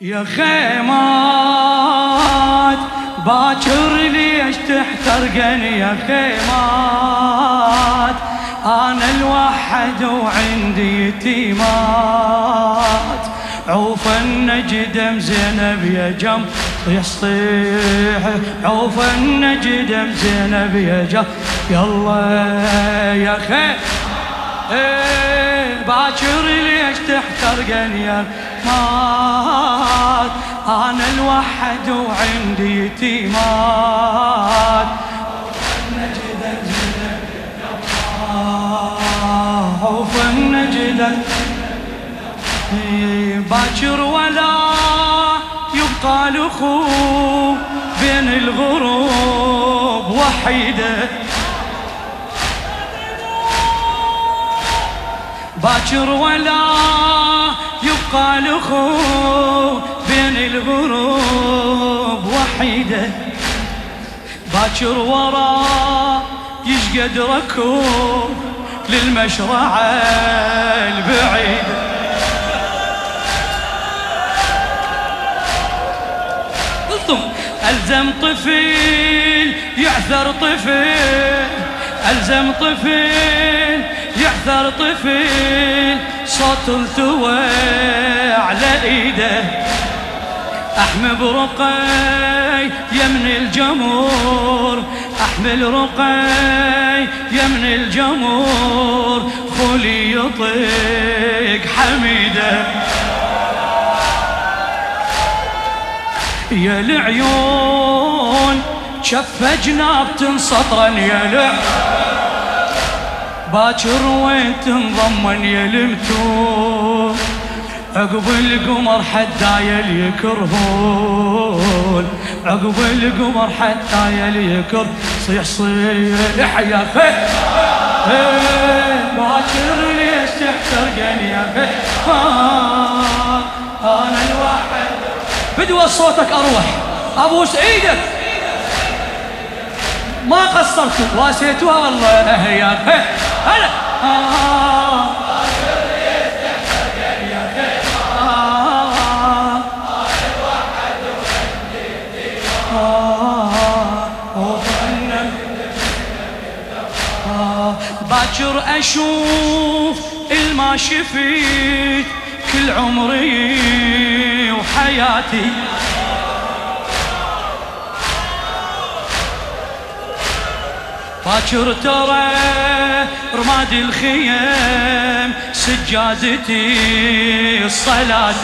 يا خيمات باكر ليش تحترقني يا خيمات؟ أنا الوحد وعندي يتيمات. عوف النجدم زينب يا جم يصيح. عوف النجدم زينب يا جم يلا يا خيمات إيه باكر ليش تحترقني يا مات أنا الوحد وعندي يتيمات وفن جدك باكر ولا يبقى الاخو بين الغروب وحيده باكر ولا يبقى الاخو بين الغروب وحيدة باكر ورا يشقد ركوب للمشرعة البعيدة. ألزم طفل يعثر طفل ألزم طفل. يعثر طفل صوت التوى على إيده. أحمل برقي يمن الجمور أحمل رقي يمن الجمور خلي يطيق حميده. يا العيون شف جناب تنسطرا يا العيون باكر وين تنضمن يا عقب القمر حتى يكرهون عقب القمر حتى يكر صيح صيح يا خي باكر ليش تحترقني يا خي أنا الواحد. بدوى صوتك أروح. أبوس إيدك. ما قصرتوا؟ واسيتوها والله. يا خي هلا. باكر أشوف الما شفيت كل عمري وحياتي. باكر ترى رماد الخيم سجادتي الصلاة.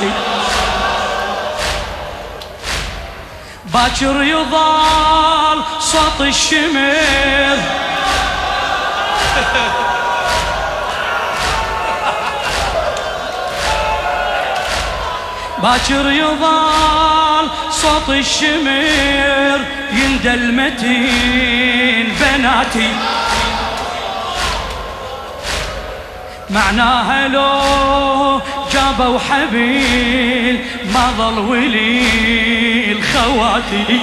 باكر يضال صوت الشمر باكر يضال صوت الشمر يندى المتين بناتي. معناها لو جابوا حبيل ما ظل ولي الخواتي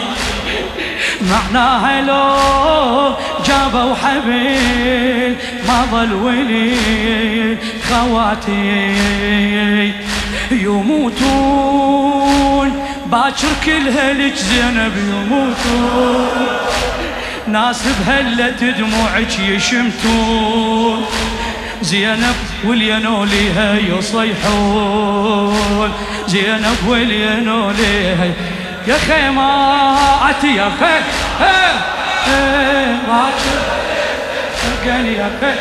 معناها لو جابوا حبيل ما ظل ولي خواتي. يموتون. باكر كلها لك زينب يموتون. ناس بهلة دموعك يشمتون. زينب والينوليها يصيحون. زينب والينوليها يا خيمات يا خي باكر يا خي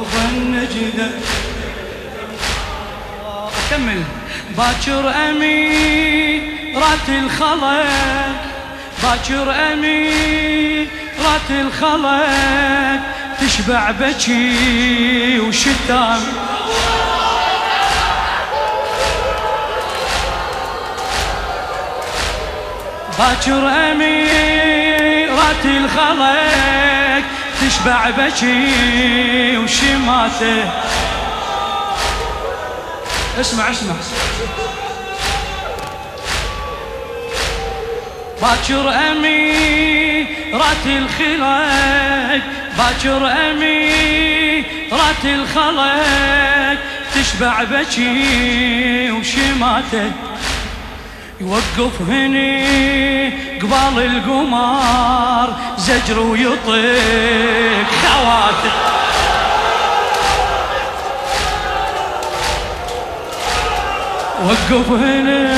خوف النجدة. أكمل. باكر أميرات الخلق. باكر أميرات الخلق. تشبع بكي وشتام باكر أميرات الخلق. تشبع بكي وشماته. اسمع اسمع. باكر أميرات الخلق باكر أميرات الخلق تشبع بكي وشماته. يوقف هني قبال القمر زجر ويطيق. خواته وقف هني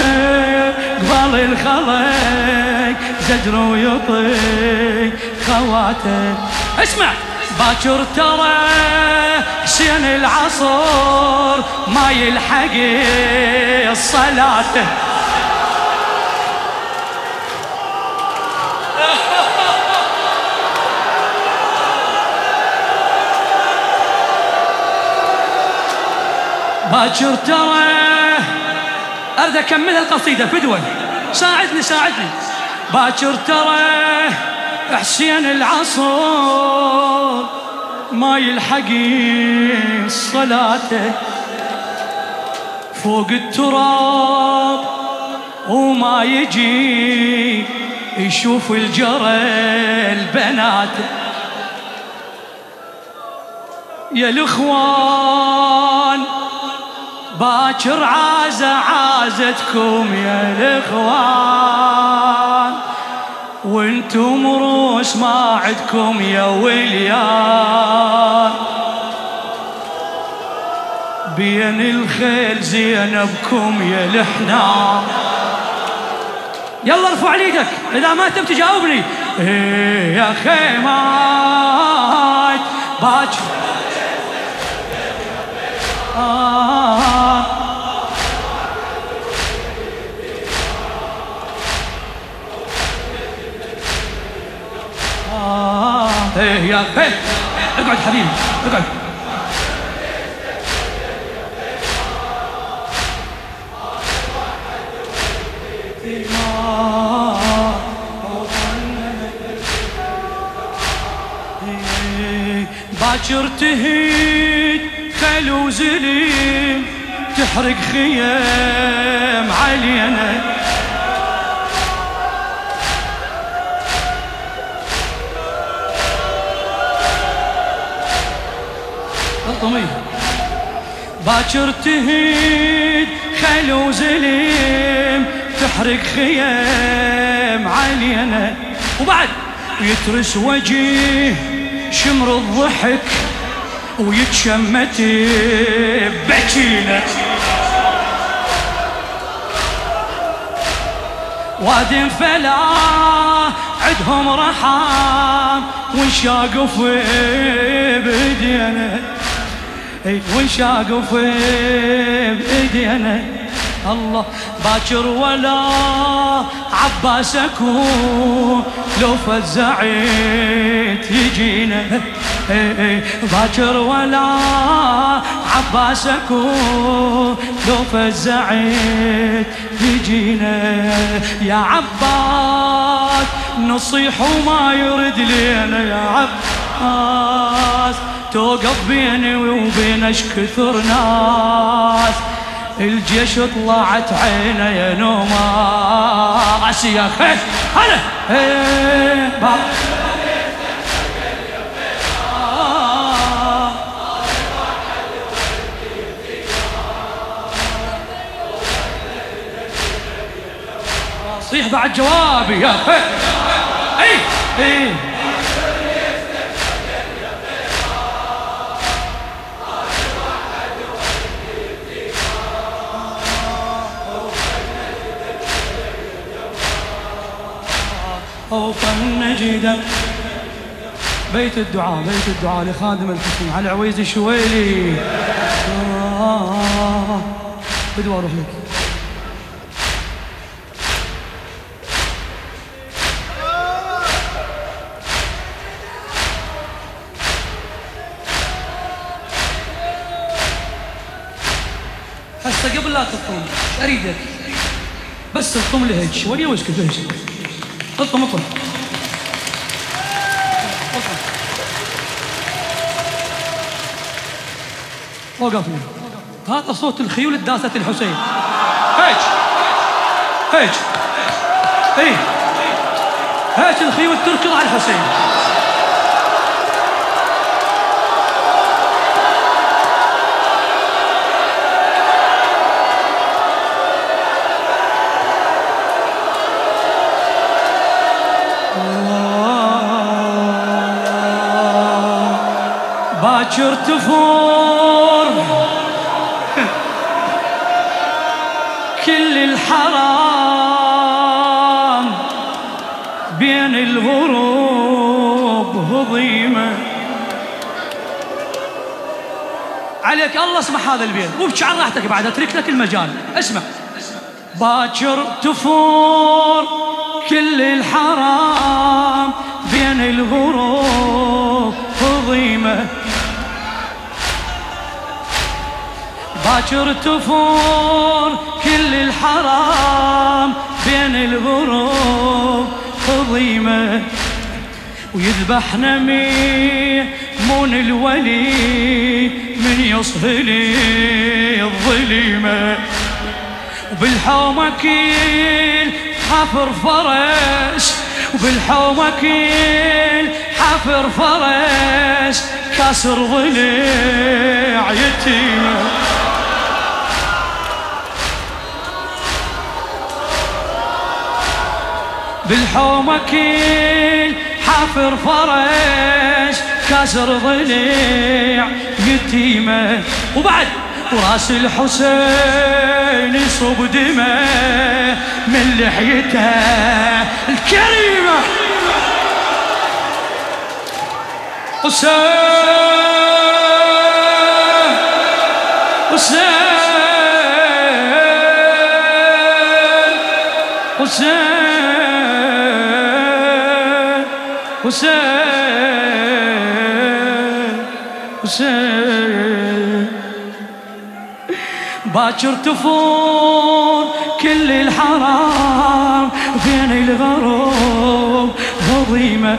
قبال الخلق زجر ويطيق. خواته اسمع. باكر ترى حسين العصر ما يلحق الصلاة. باكر ترى اريد اكمل القصيدة فدوه ساعدني ساعدني. باكر ترى حسين العصر ما يلحق صلاته. فوق التراب وما يجي يشوف الجرى البنات يا الإخوان باكر عازة عازتكم يا الإخوان. وأنتم روس ما عدكم يا وليان. بين الخيل زينبكم يا الحنان يلا ارفع إيدك إذا ما تبي تجاوبني إيه يا خيمات باكر آه آه إيه يا إيه اقعد حبيبي اقعد باكر تهيد خل وزليم تحرق خيام علينا باكر تهيد خل وزليم تحرق خيام علينا وبعد يترس وجيه شمر الضحك ويتشمت بكينا. وادم فلا عدهم رحام ونشاقف بايدينا ونشاقف بايدينا الله باكر ولا عباس أكون لو فزعت يجينا. باكر ولا عباس اكون لو فزعت يجينا يا عباس نصيح وما يرد لينا يا عباس. توقف بيني وبينش كثر ناس الجيش طلعت عينه يا نوماس. يا خير هلا. بعد جوابي يا خير اي اي خوفا نجدا بيت الدعاء بيت الدعاء لخادم الحسين. على عويز الشويلي. آه. بدو أروح لك لا تطم اريدك بس تطم لي هيك شوية واسكت هيك اطم اطم وقفنا هذا صوت الخيول الداسة الحسين. هيك هيك اي هيك الخيول تركض على الحسين. باكر تفور. كل الحرام بين الغروب هضيمة عليك الله اسمع هذا البيت. وابكي عن راحتك بعد اترك لك المجال. اسمع. باكر تفور. كل الحرام بين الغروب هضيمه باكر تفور كل الحرام بين الغروب خضيمة ويذبحنا مون الولي من يصهلي الظليمة. وبالحومة كيل حفر فرس وبالحومة كيل حفر فرس كسر ضليع يتيمه بالحومة كيل حافر فرش كسر ضليع يتيمة وبعد وراس الحسين يصب دمه من لحيته الكريمة. حسين! حسين حسين. باكر تفور كل الحرام بين الغروب هضيمة.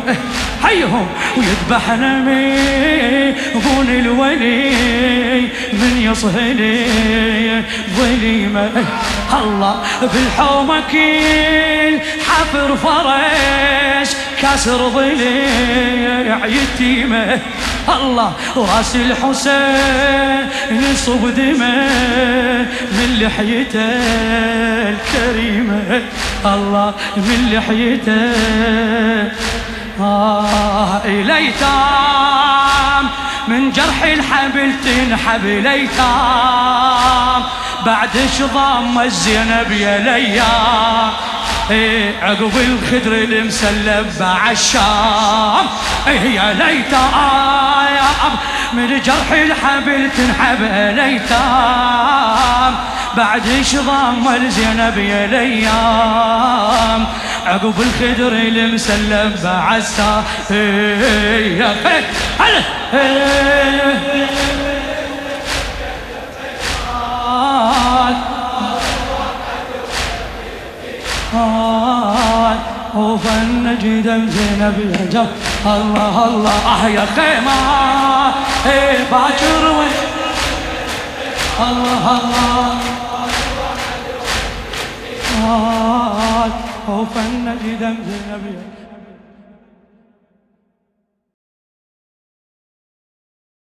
حيهم ويذبحنا بون الولي من يصهلي. ظليمة. الله بالحومة كيل حفر فرش كسر ضليع يتيمه. الله راس الحسين يصب دمه من لحيته الكريمة. الله من لحيته. آه ليتام من جرح الحبل تنحب ليتام بعد شظام الزينب يا ليام إيه عقب الخدر المسلب بعالشام إيه يا ليت يا اب من جرح الحبل تنحب ليتام. بعد شظام الزينب يا ليام عقب الخدر المسلب بعسا إيه يا هلا. وفنجد زينب يا الله الله آه يا خيمة. إيه باكر وين؟ الله الله. آه وفنجد زينب